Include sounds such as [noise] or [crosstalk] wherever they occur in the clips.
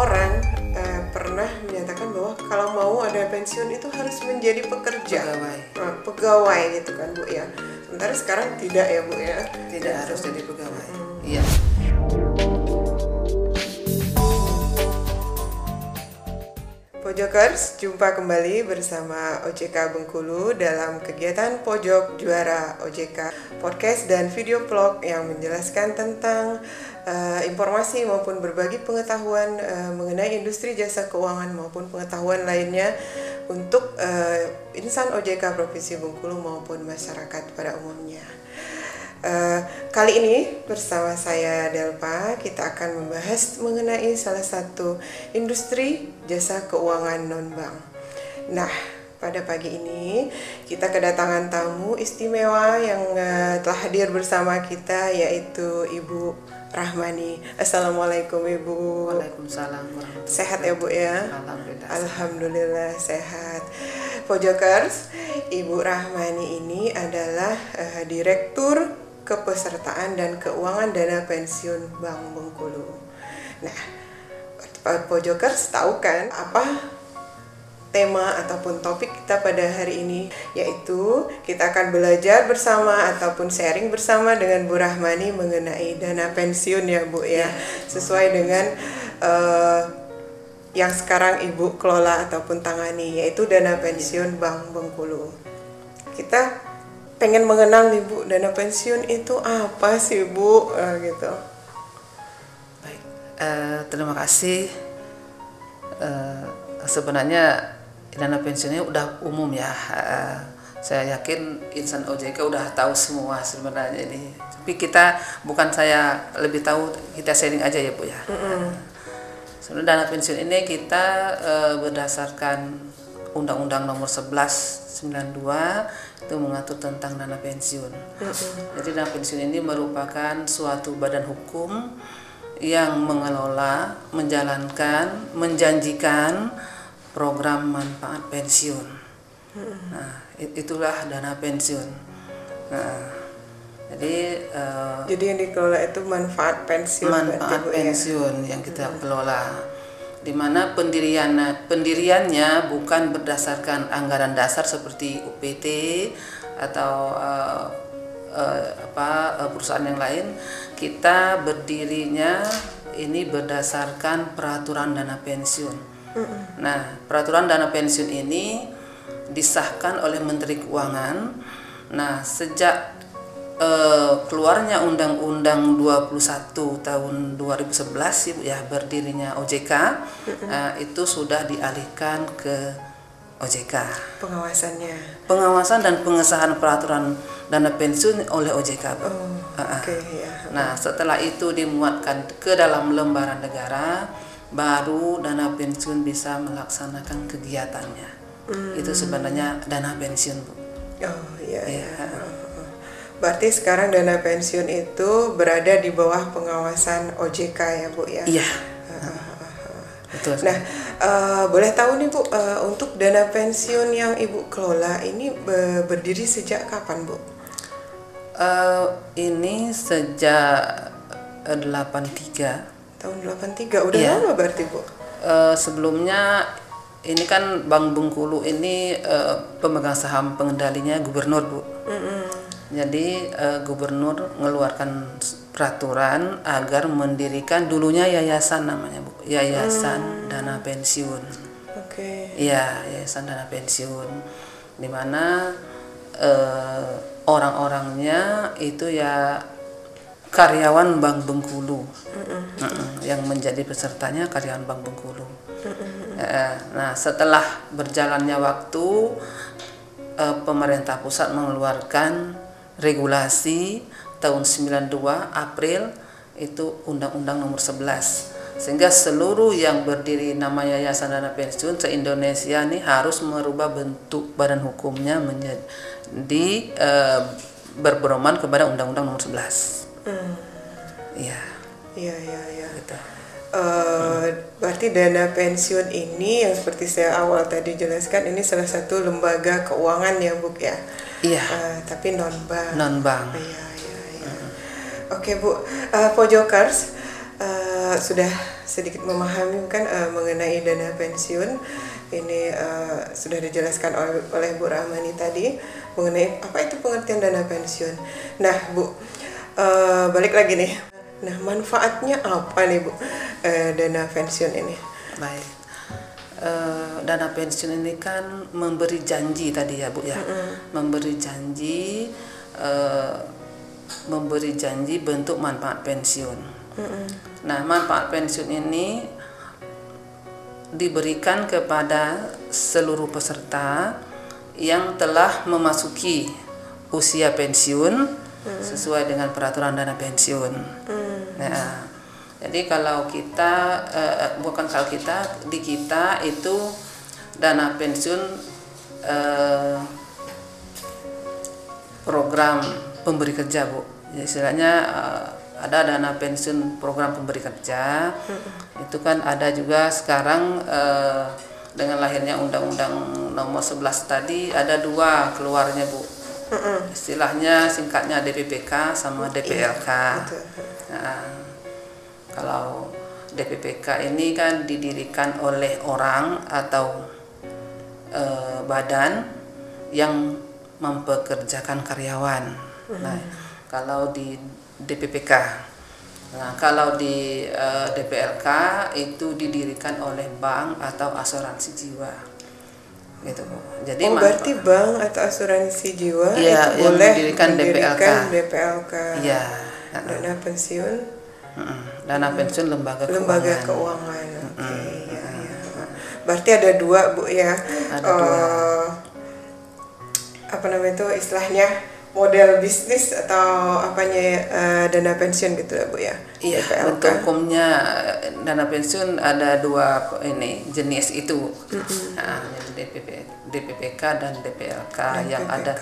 orang uh, pernah menyatakan bahwa kalau mau ada pensiun itu harus menjadi pekerja Pegawai. Uh, pegawai gitu kan bu ya sementara sekarang tidak ya bu ya Tidak harus jadi pegawai. Iya. Pojokers, jumpa kembali bersama OJK Bengkulu dalam kegiatan Pojok Juara OJK podcast dan video vlog yang menjelaskan tentang uh, informasi maupun berbagi pengetahuan uh, mengenai industri jasa keuangan maupun pengetahuan lainnya untuk uh, insan OJK Provinsi Bengkulu maupun masyarakat pada umumnya. Uh, kali ini bersama saya Delpa kita akan membahas mengenai salah satu industri jasa keuangan non bank. Nah, pada pagi ini kita kedatangan tamu istimewa yang uh, telah hadir bersama kita yaitu Ibu Rahmani. Assalamualaikum Ibu. Waalaikumsalam Sehat ya Bu ya? Alhamdulillah. Alhamdulillah sehat. Pojokers, Ibu Rahmani ini adalah uh, Direktur Kepesertaan dan Keuangan Dana Pensiun Bank Bengkulu. Nah, Pojokers tahu kan apa tema ataupun topik kita pada hari ini yaitu kita akan belajar bersama ataupun sharing bersama dengan Bu Rahmani mengenai dana pensiun ya Bu ya sesuai dengan uh, yang sekarang Ibu kelola ataupun tangani yaitu dana pensiun Bank Bengkulu. Kita pengen mengenal nih Bu dana pensiun itu apa sih Bu uh, gitu. Baik. Eh, terima kasih. Eh, sebenarnya dana pensiunnya udah umum ya. Eh, saya yakin insan OJK udah tahu semua sebenarnya ini. Tapi kita bukan saya lebih tahu kita sharing aja ya Bu ya. Sebenarnya dana pensiun ini kita eh, berdasarkan Undang-Undang Nomor 11 92 itu mengatur tentang dana pensiun. Jadi dana pensiun ini merupakan suatu badan hukum yang mengelola, menjalankan, menjanjikan program manfaat pensiun. Nah, it- itulah dana pensiun. Nah, jadi eh, Jadi yang dikelola itu manfaat pensiun manfaat ya? pensiun yang kita kelola di mana pendiriannya pendiriannya bukan berdasarkan anggaran dasar seperti UPT atau eh, eh, apa eh, perusahaan yang lain. Kita berdirinya ini berdasarkan peraturan dana pensiun. Nah peraturan dana pensiun ini disahkan oleh Menteri Keuangan. Nah sejak eh, keluarnya Undang-Undang 21 tahun 2011 Ibu, ya berdirinya OJK eh, itu sudah dialihkan ke OJK. pengawasannya. Pengawasan dan pengesahan peraturan dana pensiun oleh OJK. Bu. Oh, Ah, ah. Oke ya. Nah, setelah itu dimuatkan ke dalam lembaran negara, baru dana pensiun bisa melaksanakan kegiatannya. Itu sebenarnya dana pensiun, Bu. Oh iya. Iya. iya. Berarti sekarang dana pensiun itu berada di bawah pengawasan OJK ya Bu ya. Iya. Betul. Nah, eh, boleh tahu nih Bu, eh, untuk dana pensiun yang Ibu kelola ini be- berdiri sejak kapan Bu? Eh, ini sejak eh, 83 Tahun 83, udah Iya. lama berarti Bu? Eh, sebelumnya ini kan Bank Bengkulu ini eh, pemegang saham pengendalinya gubernur bu. Jadi eh, gubernur mengeluarkan peraturan agar mendirikan dulunya yayasan namanya bu, yayasan dana pensiun. Oke. Iya, yayasan dana pensiun, di mana eh, orang-orangnya itu ya karyawan Bank Bengkulu, Mm-mm, yang menjadi pesertanya karyawan Bank Bengkulu. Eh, nah, setelah berjalannya waktu, pemerintah pusat mengeluarkan regulasi tahun 92 April itu Undang-Undang Nomor 11 sehingga seluruh yang berdiri nama Yayasan Dana Pensiun se-Indonesia ini harus merubah bentuk badan hukumnya menjadi eh, berpedoman kepada Undang-Undang Nomor 11. Iya, Iya, iya, iya. gitu. Eh, berarti dana pensiun ini yang seperti saya awal tadi jelaskan ini salah satu lembaga keuangan ya Bu ya. Iya, Eh, tapi non bank. non bank. Iya, iya, iya. Oke Bu, Eh, Pojokers, eh, uh, sudah sedikit memahami kan uh, mengenai dana pensiun ini uh, sudah dijelaskan oleh, oleh Bu Rahmani tadi mengenai apa itu pengertian dana pensiun. Nah, Bu, uh, balik lagi nih. Nah, manfaatnya apa nih, Bu, uh, dana pensiun ini? Baik. Uh, dana pensiun ini kan memberi janji tadi ya, Bu ya. Mm -hmm. Memberi janji uh, memberi janji bentuk manfaat pensiun. Mm -hmm. Nah, manfaat pensiun ini diberikan kepada seluruh peserta yang telah memasuki usia pensiun hmm. sesuai dengan peraturan dana pensiun. Hmm. Nah, jadi kalau kita uh, bukan kalau kita di kita itu dana pensiun uh, program pemberi kerja bu, ya, istilahnya uh, ada dana pensiun program pemberi kerja. Hmm. itu kan ada juga sekarang uh, dengan lahirnya undang-undang nomor 11 tadi ada dua keluarnya bu. Hmm. istilahnya singkatnya DPPK sama DPLK iya, nah, kalau DPPK ini kan didirikan oleh orang atau uh, badan yang mempekerjakan karyawan hmm. nah kalau di DPPK. Nah, kalau di uh, eh, DPLK itu didirikan oleh bank atau asuransi jiwa. Gitu, Bu. Jadi Oh, berarti bank atau asuransi jiwa ya, itu boleh mendirikan DPLK. DPLK. Iya. Dana pensiun. Dana pensiun lembaga keuangan. Lembaga keuangan. Oke, okay, ya, ya. Berarti ada dua, Bu ya. Ada uh, dua. Eh, apa namanya itu istilahnya model bisnis atau apanya uh, dana pensiun gitu ya bu ya iya bentuk hukumnya eh, dana pensiun ada dua ini jenis itu mm-hmm. nah, DPP, DPPK dan DPLK DPPK yang ada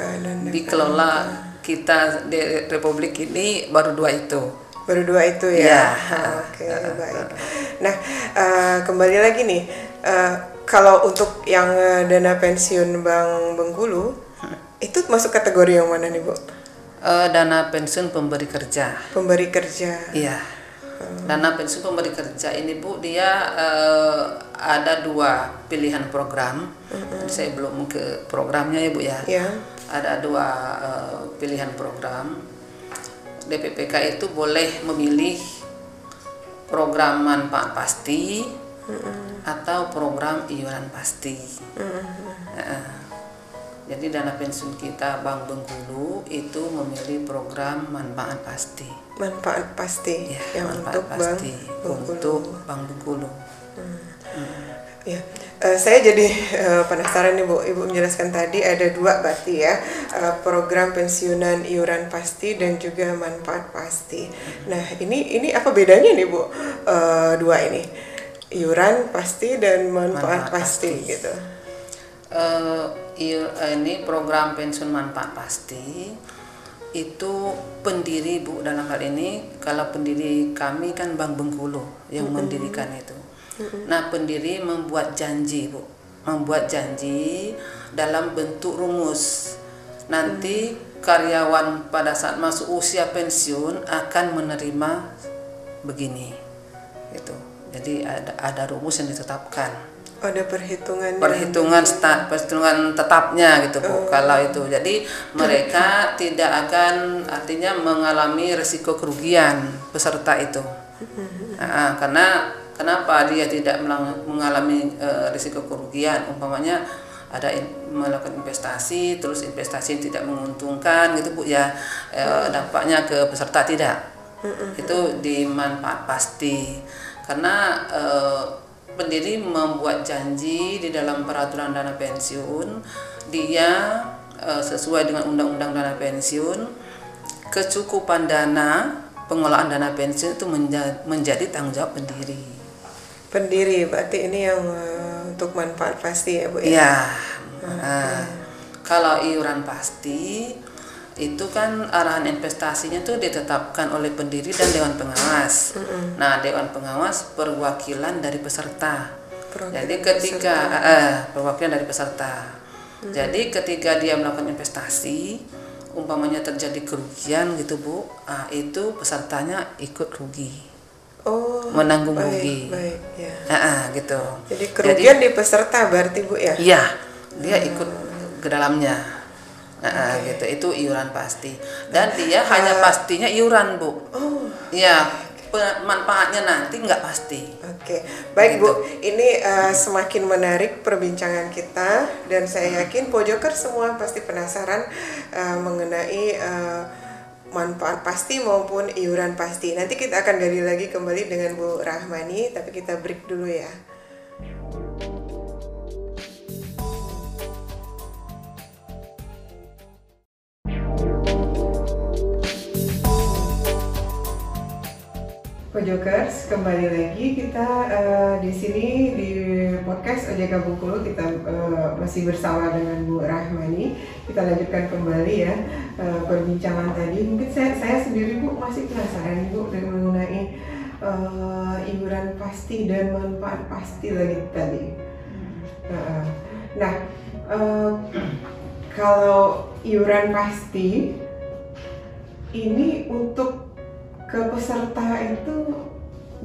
dikelola kita di Republik ini baru dua itu baru dua itu ya, ya. oke okay, uh, baik nah uh, kembali lagi nih uh, kalau untuk yang dana pensiun Bank Bengkulu itu masuk kategori yang mana nih Bu? Uh, dana pensiun pemberi kerja. Pemberi kerja. Iya. Hmm. Dana pensiun pemberi kerja ini Bu dia uh, ada dua pilihan program. Hmm. Saya belum ke programnya ya Bu ya. Iya. Ada dua uh, pilihan program. DPPK itu boleh memilih program manfaat pasti hmm. atau program iuran pasti. Hmm. Uh, jadi dana pensiun kita Bank Bengkulu itu memilih program manfaat pasti. Manfaat pasti ya, yang manfaat untuk pasti Bank untuk Bank Bengkulu. Hmm. Hmm. Ya, uh, saya jadi uh, penasaran nih Bu, Ibu menjelaskan tadi ada dua berarti ya, uh, program pensiunan iuran pasti dan juga manfaat pasti. Nah, ini ini apa bedanya nih Bu, uh, dua ini, iuran pasti dan manfaat, manfaat pasti, pasti gitu. Uh, ini program pensiun manfaat pasti itu pendiri bu dalam hal ini kalau pendiri kami kan Bank Bengkulu yang mm -hmm. mendirikan itu. Nah pendiri membuat janji bu, membuat janji dalam bentuk rumus. Nanti mm. karyawan pada saat masuk usia pensiun akan menerima begini, gitu. Jadi ada ada rumus yang ditetapkan. Ada perhitungan perhitungan start perhitungan tetapnya gitu bu oh. kalau itu. Jadi mereka [laughs] tidak akan artinya mengalami risiko kerugian peserta itu. Nah, karena kenapa dia tidak mengalami uh, risiko kerugian? Umpamanya ada in, melakukan investasi terus investasi tidak menguntungkan gitu bu ya uh, dampaknya ke peserta tidak? Itu di manfaat pasti. Karena uh, pendiri membuat janji di dalam peraturan dana pensiun dia e, sesuai dengan undang-undang dana pensiun kecukupan dana pengelolaan dana pensiun itu menjadi, menjadi tanggung jawab pendiri. Pendiri berarti ini yang e, untuk manfaat pasti ya bu ya. Iya. Nah, kalau iuran pasti itu kan arahan investasinya tuh ditetapkan oleh pendiri dan dewan pengawas. Mm -hmm. Nah, dewan pengawas perwakilan dari peserta. Perwakilan Jadi ketika peserta. Eh, perwakilan dari peserta. Mm -hmm. Jadi ketika dia melakukan investasi, umpamanya terjadi kerugian gitu bu, ah itu pesertanya ikut rugi. Oh, menanggung baik, rugi. Baik, ya. Ah, ah, gitu. Jadi kerugian di peserta berarti Bu ya? Iya, dia ikut ke dalamnya. Nah, ah, gitu. Itu iuran pasti. Dan dia hanya pastinya iuran, Bu. Oh, Iya, pe- manfaatnya nanti nggak pasti. Oke, baik Gitu. Bu. Ini eh, semakin menarik perbincangan kita dan saya yakin Pojoker semua pasti penasaran eh, mengenai eh, manfaat pasti maupun iuran pasti. Nanti kita akan gali lagi kembali dengan Bu Rahmani, tapi kita break dulu ya. Pojokers, kembali lagi kita eh, di sini di podcast OJK Bengkulu kita eh, masih bersama dengan Bu Rahmani. Kita lanjutkan kembali ya eh, perbincangan tadi. Mungkin saya saya sendiri Bu masih penasaran Bu dengan mengenai eh, iuran pasti dan manfaat pasti lagi tadi. Nah, Nah, eh, kalau iuran pasti ini untuk ke peserta itu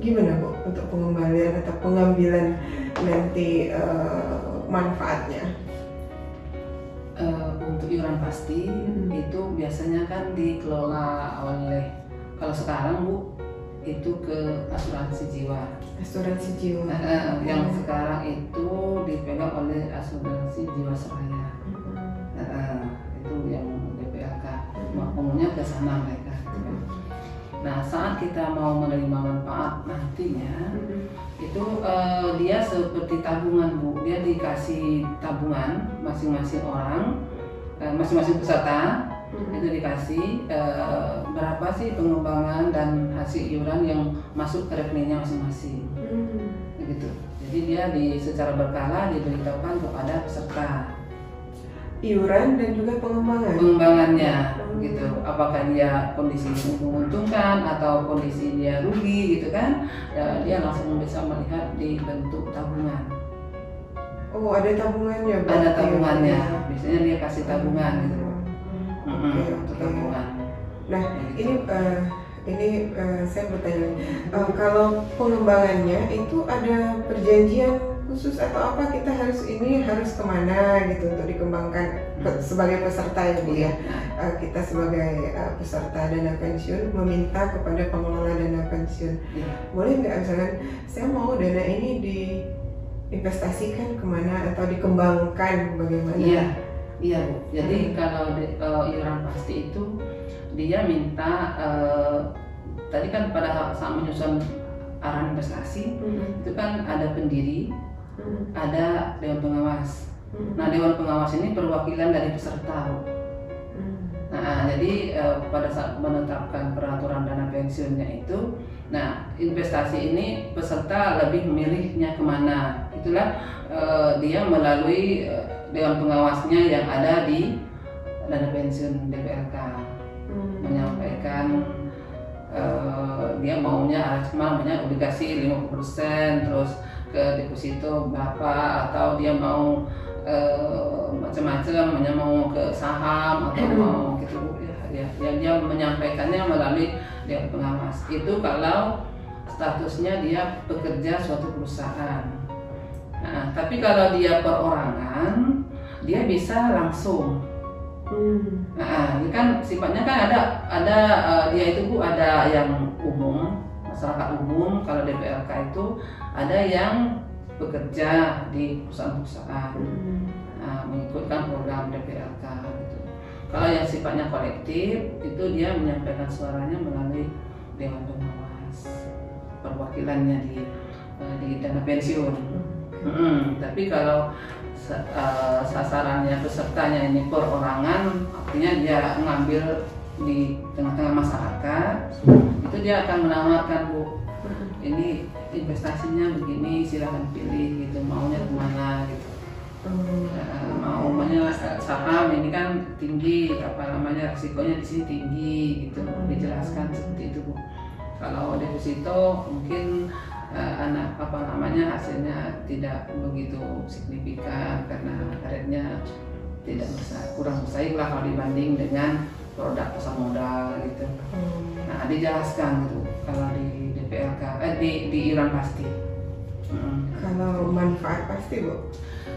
gimana bu untuk pengembalian atau pengambilan nanti eh, manfaatnya? Iuran pasti Hmm. itu biasanya kan dikelola oleh kalau sekarang Bu itu ke asuransi jiwa. Asuransi jiwa. Nah, eh, yang sekarang itu dipegang oleh asuransi jiwasraya. Hmm. Nah, eh, itu yang DPLK. Umumnya ke sana mereka. kan. Nah, saat kita mau menerima manfaat nantinya Hmm. itu eh, dia seperti tabungan bu dia dikasih tabungan masing-masing orang masing-masing peserta Hmm. itu dikasih eh, berapa sih pengembangan dan hasil iuran yang masuk ke rekeningnya masing-masing. Hmm. begitu. Jadi dia di secara berkala diberitahukan kepada peserta. Iuran dan juga pengembangan. pengembangannya gitu. Apakah dia kondisi menguntungkan atau kondisi dia rugi gitu kan? Ya, dia langsung bisa melihat di bentuk tabungan Oh ada tabungannya. ada berarti. tabungannya biasanya dia kasih tabungan gitu Hmm. Untuk oke. tabungan Nah Kayak ini gitu. eh, ini eh, saya bertanya eh, kalau pengembangannya itu ada perjanjian khusus atau apa kita harus ini harus ke mana gitu untuk dikembangkan pe- sebagai peserta ya bu ya Eh, kita sebagai eh, peserta dana pensiun meminta kepada pengelola dana pensiun iya. boleh nggak misalkan saya mau dana ini diinvestasikan ke mana atau dikembangkan bagaimana Iya, iya bu. Jadi Hmm. kalau di- iuran pasti itu dia minta eh, tadi kan pada saat menyusun arahan investasi Hmm, itu kan ada pendiri, hmm, ada dewan pengawas. hmm, Nah dewan pengawas ini perwakilan dari peserta. Bu. hmm. Nah jadi eh, pada saat menetapkan peraturan dana pensiunnya itu, nah investasi ini peserta lebih memilihnya ke mana. Itulah eh, dia melalui eh, dewan pengawasnya yang ada di dana pensiun DPRK Hmm. menyampaikan eh, dia maunya ke mana maunya obligasi 50% terus ke deposito berapa atau dia mau macam-macam maunya mau ke saham atau mau gitu ya, ya, ya dia menyampaikannya melalui dewan pengawas. Itu kalau statusnya dia pekerja suatu perusahaan. Nah tapi kalau dia perorangan dia bisa langsung. Hmm. Nah, ini kan sifatnya kan ada ada eh, dia itu bu ada yang umum masyarakat umum kalau DPRK itu ada yang bekerja di perusahaan-perusahaan. Hmm. nah, mengikutkan program yang sifatnya kolektif itu dia menyampaikan suaranya melalui dewan pengawas perwakilannya di eh, di dana pensiun. Mm-mm, tapi kalau eh, sasarannya pesertanya ini perorangan, artinya dia ngambil di tengah-tengah masyarakat, itu dia akan menawarkan bu, ini investasinya begini, silahkan pilih gitu, maunya ke mana gitu. Mau eh, saham ini kan tinggi, apa namanya resikonya di sini tinggi gitu, dijelaskan seperti itu bu. Kalau deposito mungkin eh, anak apa namanya hasilnya tidak begitu signifikan karena karetnya tidak bisa kurang bersaing lah kalau dibanding dengan produk pasar modal gitu. Hmm. Nah dijelaskan gitu kalau di DP PLK eh, di di iuran pasti. Hmm. Kalau manfaat pasti bu?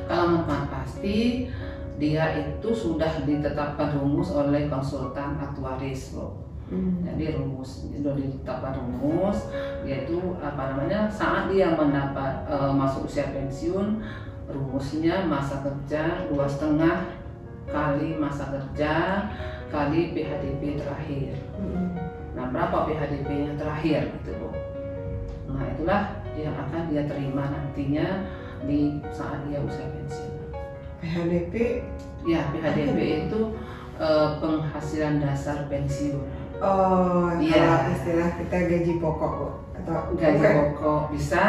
Kalau manfaat pasti dia itu sudah ditetapkan rumus oleh konsultan aktuaris bu. Hmm. Jadi rumus sudah ditetapkan rumus yaitu apa namanya saat dia mendapat uh, masuk usia pensiun rumusnya masa kerja dua setengah kali masa kerja kali PHDP terakhir. Hmm. Nah berapa PHDP yang terakhir itu bu? Nah itulah yang akan dia terima nantinya di saat dia usia pensiun. PHDP? Ya PHDP itu uh, penghasilan dasar pensiun. Oh, iya. istilah kita gaji pokok bu atau gaji bukan? pokok bisa,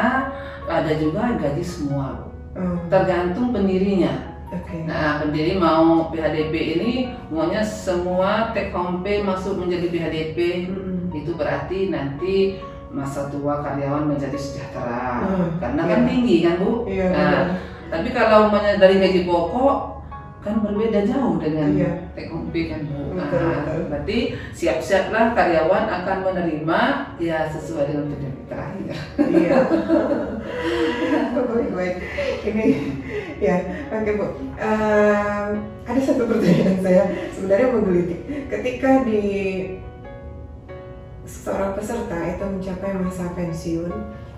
ada juga gaji semua bu. Oh. Tergantung pendirinya. Okay. Nah, pendiri mau PHDP ini maunya semua take home pay masuk menjadi PHDP. Hmm. Itu berarti nanti masa tua karyawan menjadi sejahtera. Hmm. Karena yeah. kan iya. tinggi kan, Bu? Yeah, nah, yeah. tapi kalau dari gaji pokok kan berbeda jauh dengan iya. pay kan bu. Betul, nah, betul. Berarti siap-siaplah karyawan akan menerima ya sesuai dengan PDP terakhir. Iya. [laughs] baik baik. Ini ya oke bu. Uh, ada satu pertanyaan saya sebenarnya menggelitik. Ketika di seorang peserta itu mencapai masa pensiun,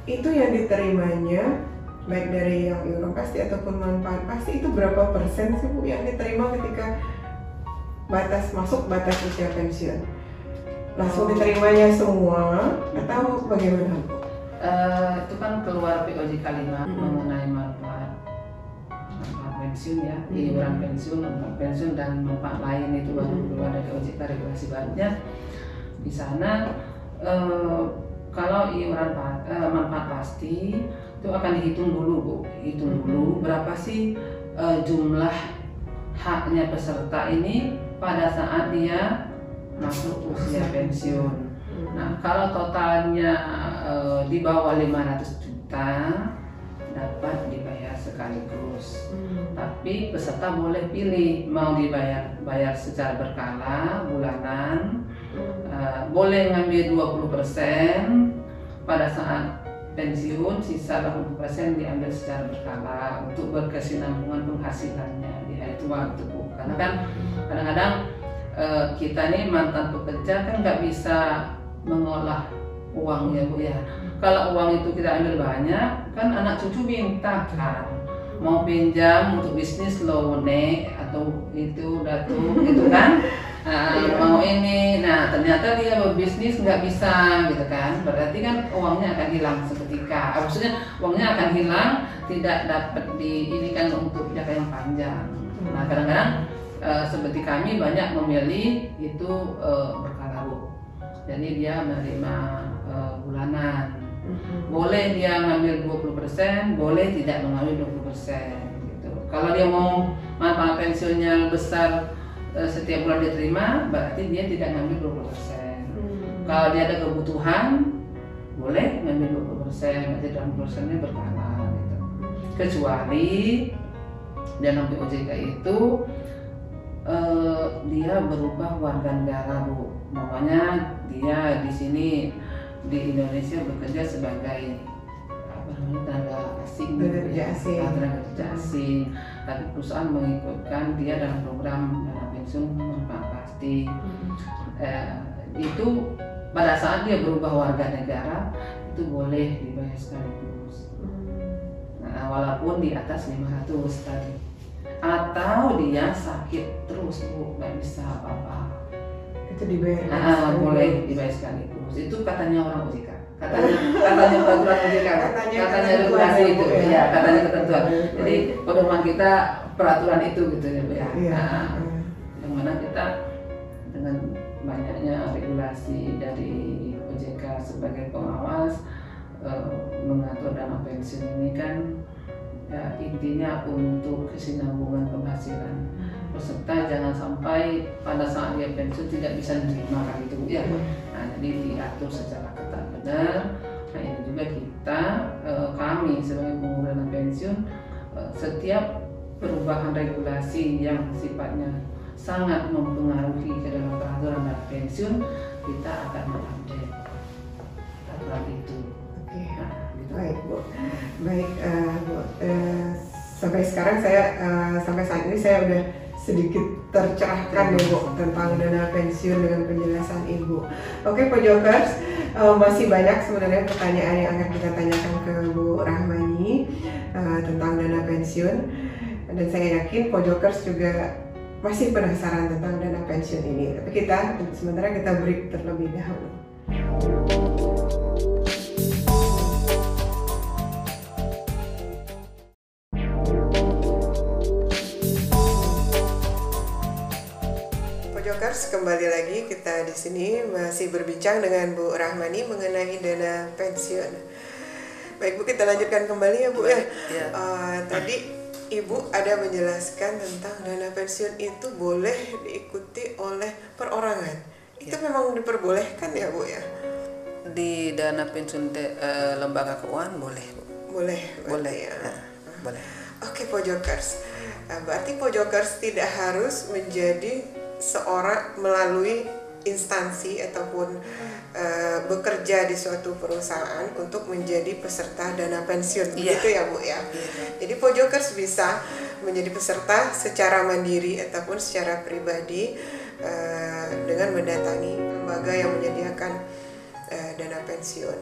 itu yang diterimanya baik dari yang iuran pasti ataupun manfaat pasti itu berapa persen sih bu yang diterima ketika batas masuk batas usia pensiun langsung oh. diterimanya semua atau bagaimana bu? Uh, itu kan keluar POJ kalimat mm -hmm. mengenai manfaat manfaat pensiun ya mm -hmm. iuran pensiun manfaat pensiun dan manfaat lain itu baru mm -hmm. keluar dari OJK regulasi barunya di sana uh, kalau iuran uh, manfaat pasti itu akan dihitung dulu bu hitung dulu berapa sih uh, jumlah haknya peserta ini pada saat dia masuk usia pensiun nah kalau totalnya uh, di bawah 500 juta dapat dibayar sekaligus hmm. tapi peserta boleh pilih mau dibayar bayar secara berkala bulanan hmm. Uh, boleh ngambil 20% pada saat pensiun sisa 80% diambil secara berkala untuk berkesinambungan penghasilannya di hari tua itu bu karena kan kadang-kadang e, kita nih mantan pekerja kan nggak bisa mengolah uang ya bu ya. Kalau uang itu kita ambil banyak kan anak cucu minta kan mau pinjam untuk bisnis loan atau itu datu gitu kan [laughs] iya. mau ini. Nah ternyata dia berbisnis nggak bisa gitu kan. Berarti kan uangnya akan hilang seketika. Ah, maksudnya uangnya akan hilang tidak dapat di ini kan untuk jangka yang panjang. Nah kadang-kadang uh, seperti kami banyak memilih itu uh, berkala bu jadi dia menerima uh, bulanan. Mm-hmm. boleh dia ngambil 20% boleh tidak mengambil 20% gitu. Kalau dia mau manfaat pensiunnya besar Eh, setiap bulan dia terima berarti dia tidak ngambil 20 persen. Hmm. Kalau dia ada kebutuhan boleh ngambil 20 persen, berarti 20 persennya berkala gitu. Kecuali dalam POJK itu uh, dia berubah warga negara bu, makanya dia di sini di Indonesia bekerja sebagai apa namanya tenaga asing, tenaga kerja asing, tenaga kerja asing. Tapi perusahaan mengikutkan dia dalam program langsung Pak Pasti. Hmm. eh, itu pada saat dia berubah warga negara itu boleh dibayar sekaligus. Hmm. nah, walaupun di atas 500 tadi. Atau dia sakit terus bu nggak bisa apa-apa. Itu dibayar nah, boleh dibayar sekaligus. Itu katanya orang OJK katanya katanya peraturan OJK [laughs] katanya, katanya regulasi itu ya. ya katanya ketentuan. Jadi pedoman kita peraturan itu gitu ya ya, ya. Nah, mana kita dengan banyaknya regulasi dari OJK sebagai pengawas e, mengatur dana pensiun ini kan ya intinya untuk kesinambungan penghasilan. Peserta jangan sampai pada saat dia pensiun tidak bisa menerima kan itu ya. Nah jadi diatur secara ketat benar. Nah ini juga kita e, kami sebagai pengguna pensiun e, setiap perubahan regulasi yang sifatnya sangat mempengaruhi ke dalam peraturan dan pensiun kita akan mengupdate peraturan itu baik Bu. Baik uh, Bu. Uh, sampai sekarang saya uh, sampai saat ini saya udah sedikit tercerahkan ya Bu tentang dana pensiun dengan penjelasan Ibu. Oke Pojokers, uh, masih banyak sebenarnya pertanyaan yang akan kita tanyakan ke Bu Rahmani uh, tentang dana pensiun dan saya yakin Pojokers juga masih penasaran tentang dana pensiun ini. Tapi kita sementara kita break terlebih dahulu. Pojokers kembali lagi kita di sini masih berbincang dengan Bu Rahmani mengenai dana pensiun. Baik Bu kita lanjutkan kembali ya Bu ya. ya. Uh, tadi Ibu ada menjelaskan tentang dana pensiun itu boleh diikuti oleh perorangan. Itu ya. memang diperbolehkan ya Bu ya? Di dana pensiun de, uh, lembaga keuangan boleh Bu. Boleh. Boleh ya. ya. Boleh. Oke Pojokers. Nah, berarti Pojokers tidak harus menjadi seorang melalui instansi ataupun uh, bekerja di suatu perusahaan untuk menjadi peserta dana pensiun yeah. begitu ya Bu ya. Yeah. Jadi Pojokers bisa menjadi peserta secara mandiri ataupun secara pribadi uh, dengan mendatangi lembaga yang menyediakan uh, dana pensiun.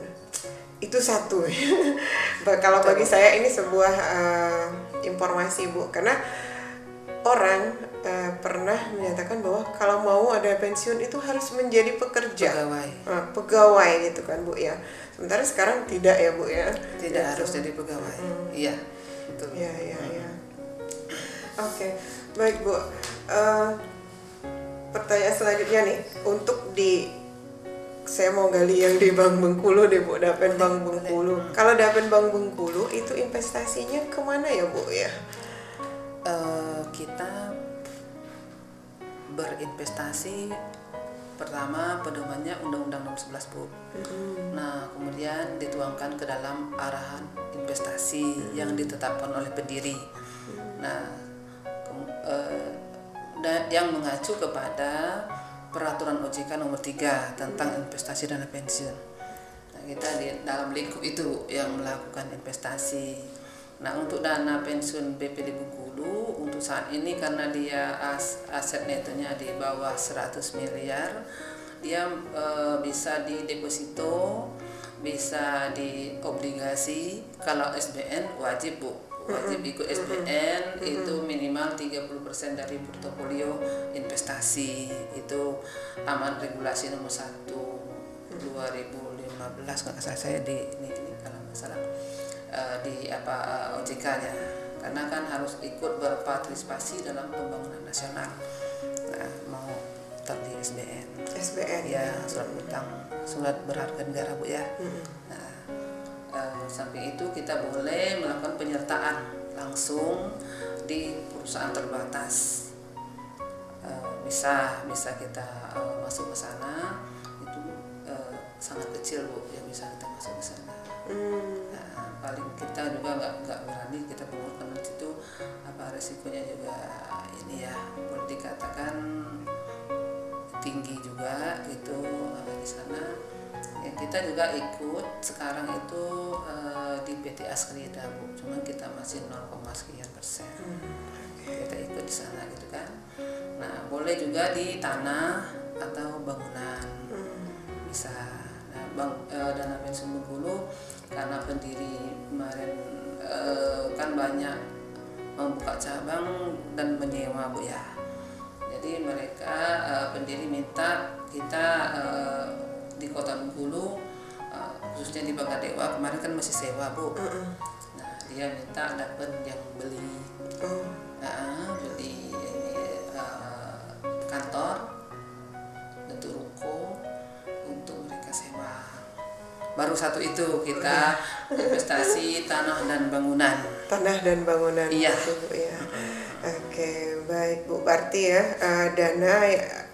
Itu satu. [laughs] Kalau bagi saya ini sebuah uh, informasi Bu karena orang uh, pernah menyatakan bahwa kalau mau ada pensiun itu harus menjadi pekerja. Pegawai. Uh, pegawai gitu kan bu ya. Sementara sekarang tidak ya bu ya. Tidak gitu. harus jadi pegawai. Hmm. iya. Betul. Ya ya ya oke. Okay. baik bu. Uh, pertanyaan selanjutnya nih. Untuk di saya mau gali yang di Bank Bengkulu deh Bu, Dapen Bank Bengkulu. Kalau Dapen Bank Bengkulu itu investasinya ke mana ya Bu ya? Berinvestasi pertama pedomannya Undang-Undang Nomor 11 Bu. Mm-hmm. Nah kemudian dituangkan ke dalam arahan investasi mm-hmm. yang ditetapkan oleh pendiri. Mm-hmm. Nah ke- eh, yang mengacu kepada peraturan OJK Nomor 3 tentang mm-hmm. investasi dana pensiun. Nah kita di dalam lingkup itu yang melakukan investasi Nah untuk dana pensiun BPD Bengkulu untuk saat ini karena dia as, aset netonya di bawah 100 miliar dia e, bisa di deposito bisa di obligasi kalau SBN wajib Bu. Wajib ikut SBN itu minimal 30% dari portofolio investasi. Itu aman regulasi nomor 1 2015 nggak saya di ini, ini kalau masalah uh, di apa uh, eh, OJK-nya karena kan harus ikut berpartisipasi dalam pembangunan nasional. Nah, mau tadi SBN. SBN. Ya, surat utang, surat berharga negara Bu ya. Mm-hmm. Nah, uh, samping itu kita boleh melakukan penyertaan langsung di perusahaan terbatas. Uh, bisa bisa kita uh, masuk ke sana itu uh, sangat kecil Bu yang bisa kita masuk ke sana. Mm. Nah, paling kita juga nggak nggak berani kita penguruskan di situ apa resikonya juga ini ya boleh dikatakan tinggi juga itu di sana. Ya, kita juga ikut sekarang itu uh, di PT Askrida bu. Cuman kita masih 0, sekian persen. Hmm. kita ikut di sana gitu kan. Nah boleh juga di tanah atau bangunan. Hmm. bisa. Nah bang uh, dana pensiun Bengkulu karena pendiri kemarin uh, kan banyak membuka cabang dan menyewa bu ya. Jadi mereka uh, pendiri minta kita uh, di kota Bengkulu uh, khususnya di Bangkadewa kemarin kan masih sewa bu. Nah dia minta dapat yang beli. Oh. nah, beli uh, kantor baru satu itu kita investasi tanah dan bangunan. Tanah dan bangunan. Iya. Itu, ya. Oke baik bu. Berarti ya uh, dana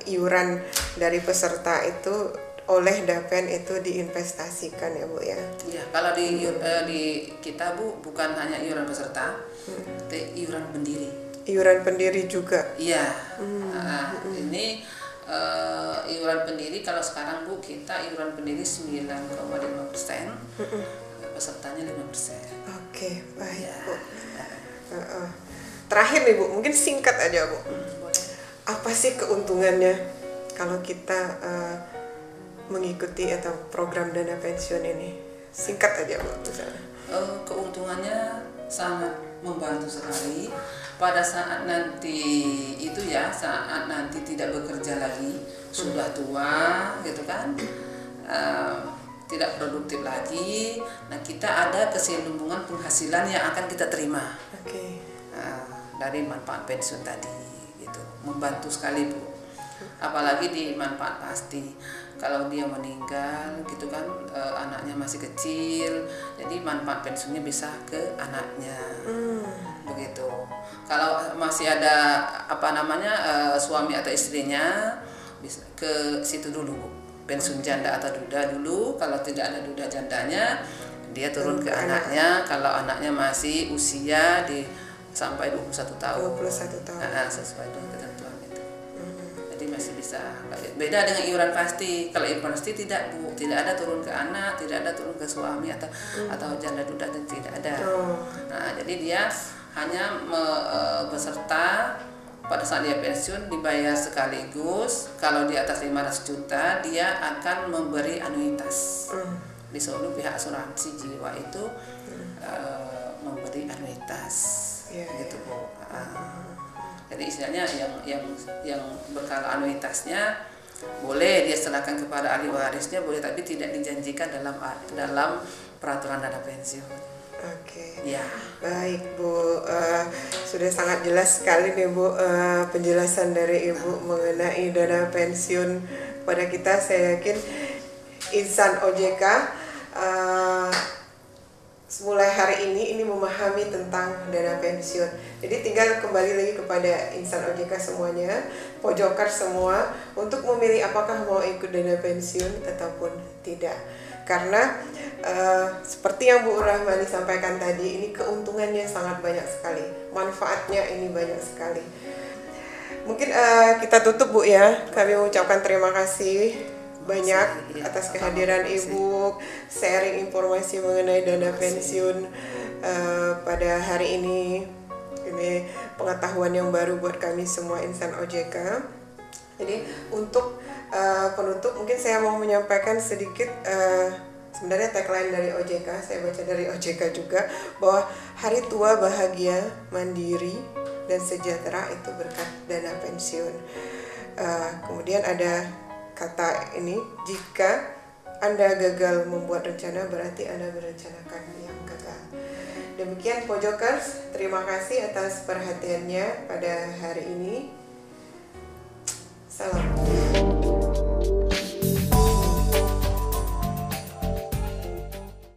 iuran dari peserta itu oleh Dapen itu diinvestasikan ya bu ya? Iya kalau di uh, di kita bu bukan hanya iuran peserta hmm. tapi iuran pendiri. Iuran pendiri juga? Iya. Hmm. nah, ini uh, iuran pendiri kalau sekarang bu kita iuran pendiri 9,5 persen pesertanya 5%. Oke, baik Ya. Bu. Uh, uh. Terakhir nih Bu, mungkin singkat aja Bu. Apa sih keuntungannya kalau kita uh, mengikuti atau program dana pensiun ini? Singkat aja Bu, misalnya. Eh, keuntungannya sangat membantu sekali pada saat nanti itu ya saat nanti tidak bekerja lagi sudah tua gitu kan eh, tidak produktif lagi nah kita ada kesinambungan penghasilan yang akan kita terima. Oke. eh, dari manfaat pensiun tadi gitu. Membantu sekali bu. Apalagi di manfaat pasti. Kalau dia meninggal gitu kan eh, anaknya masih kecil jadi manfaat pensiunnya bisa ke anaknya. Hmm. Begitu. Kalau masih ada apa namanya eh, suami atau istrinya bisa ke situ dulu Bu. pensiun janda atau duda dulu. Kalau tidak ada duda jandanya dia turun ke anaknya. kalau anaknya masih usia di sampai 21 tahun. 21 tahun. Nah, sesuai dengan ketentuan itu. Jadi masih bisa. Beda dengan iuran pasti. Kalau iuran pasti tidak bu. Tidak ada turun ke anak tidak ada turun ke suami atau atau janda duda dan tidak ada. Oh. Nah, jadi dia hanya me- e, beserta pada saat dia pensiun dibayar sekaligus. Kalau di atas 500 juta, dia akan memberi anuitas. Hmm. Di Solo pihak asuransi jiwa itu e, memberi anuitas. Iya, gitu, Bu. Ah. Jadi istilahnya yang yang yang berkala anuitasnya boleh dia serahkan kepada ahli warisnya boleh tapi tidak dijanjikan dalam dalam peraturan dana pensiun. Oke. Ya. Baik Bu, Eh, sudah sangat jelas sekali nih Bu eh, penjelasan dari Ibu mengenai dana pensiun pada kita. Saya yakin insan OJK eh, mulai hari ini ini memahami tentang dana pensiun. Jadi tinggal kembali lagi kepada insan OJK semuanya, pojokar semua untuk memilih apakah mau ikut dana pensiun ataupun tidak. Karena eh, seperti yang Bu Rahmani sampaikan tadi, ini keuntungannya sangat banyak sekali, manfaatnya ini banyak sekali. Mungkin eh, kita tutup Bu ya. Kami mengucapkan terima kasih banyak Iya, atas kehadiran. Ibu, sharing informasi mengenai dana pensiun eh, pada hari ini. Ini pengetahuan yang baru buat kami semua insan OJK. Jadi untuk eh, penutup mungkin saya mau menyampaikan sedikit eh, sebenarnya tagline dari OJK, saya baca dari OJK juga bahwa hari tua bahagia, mandiri dan sejahtera itu berkat dana pensiun. Eh, kemudian ada kata ini jika anda gagal membuat rencana berarti Anda merencanakan yang gagal. Demikian Pojokers, terima kasih atas perhatiannya pada hari ini. Salam.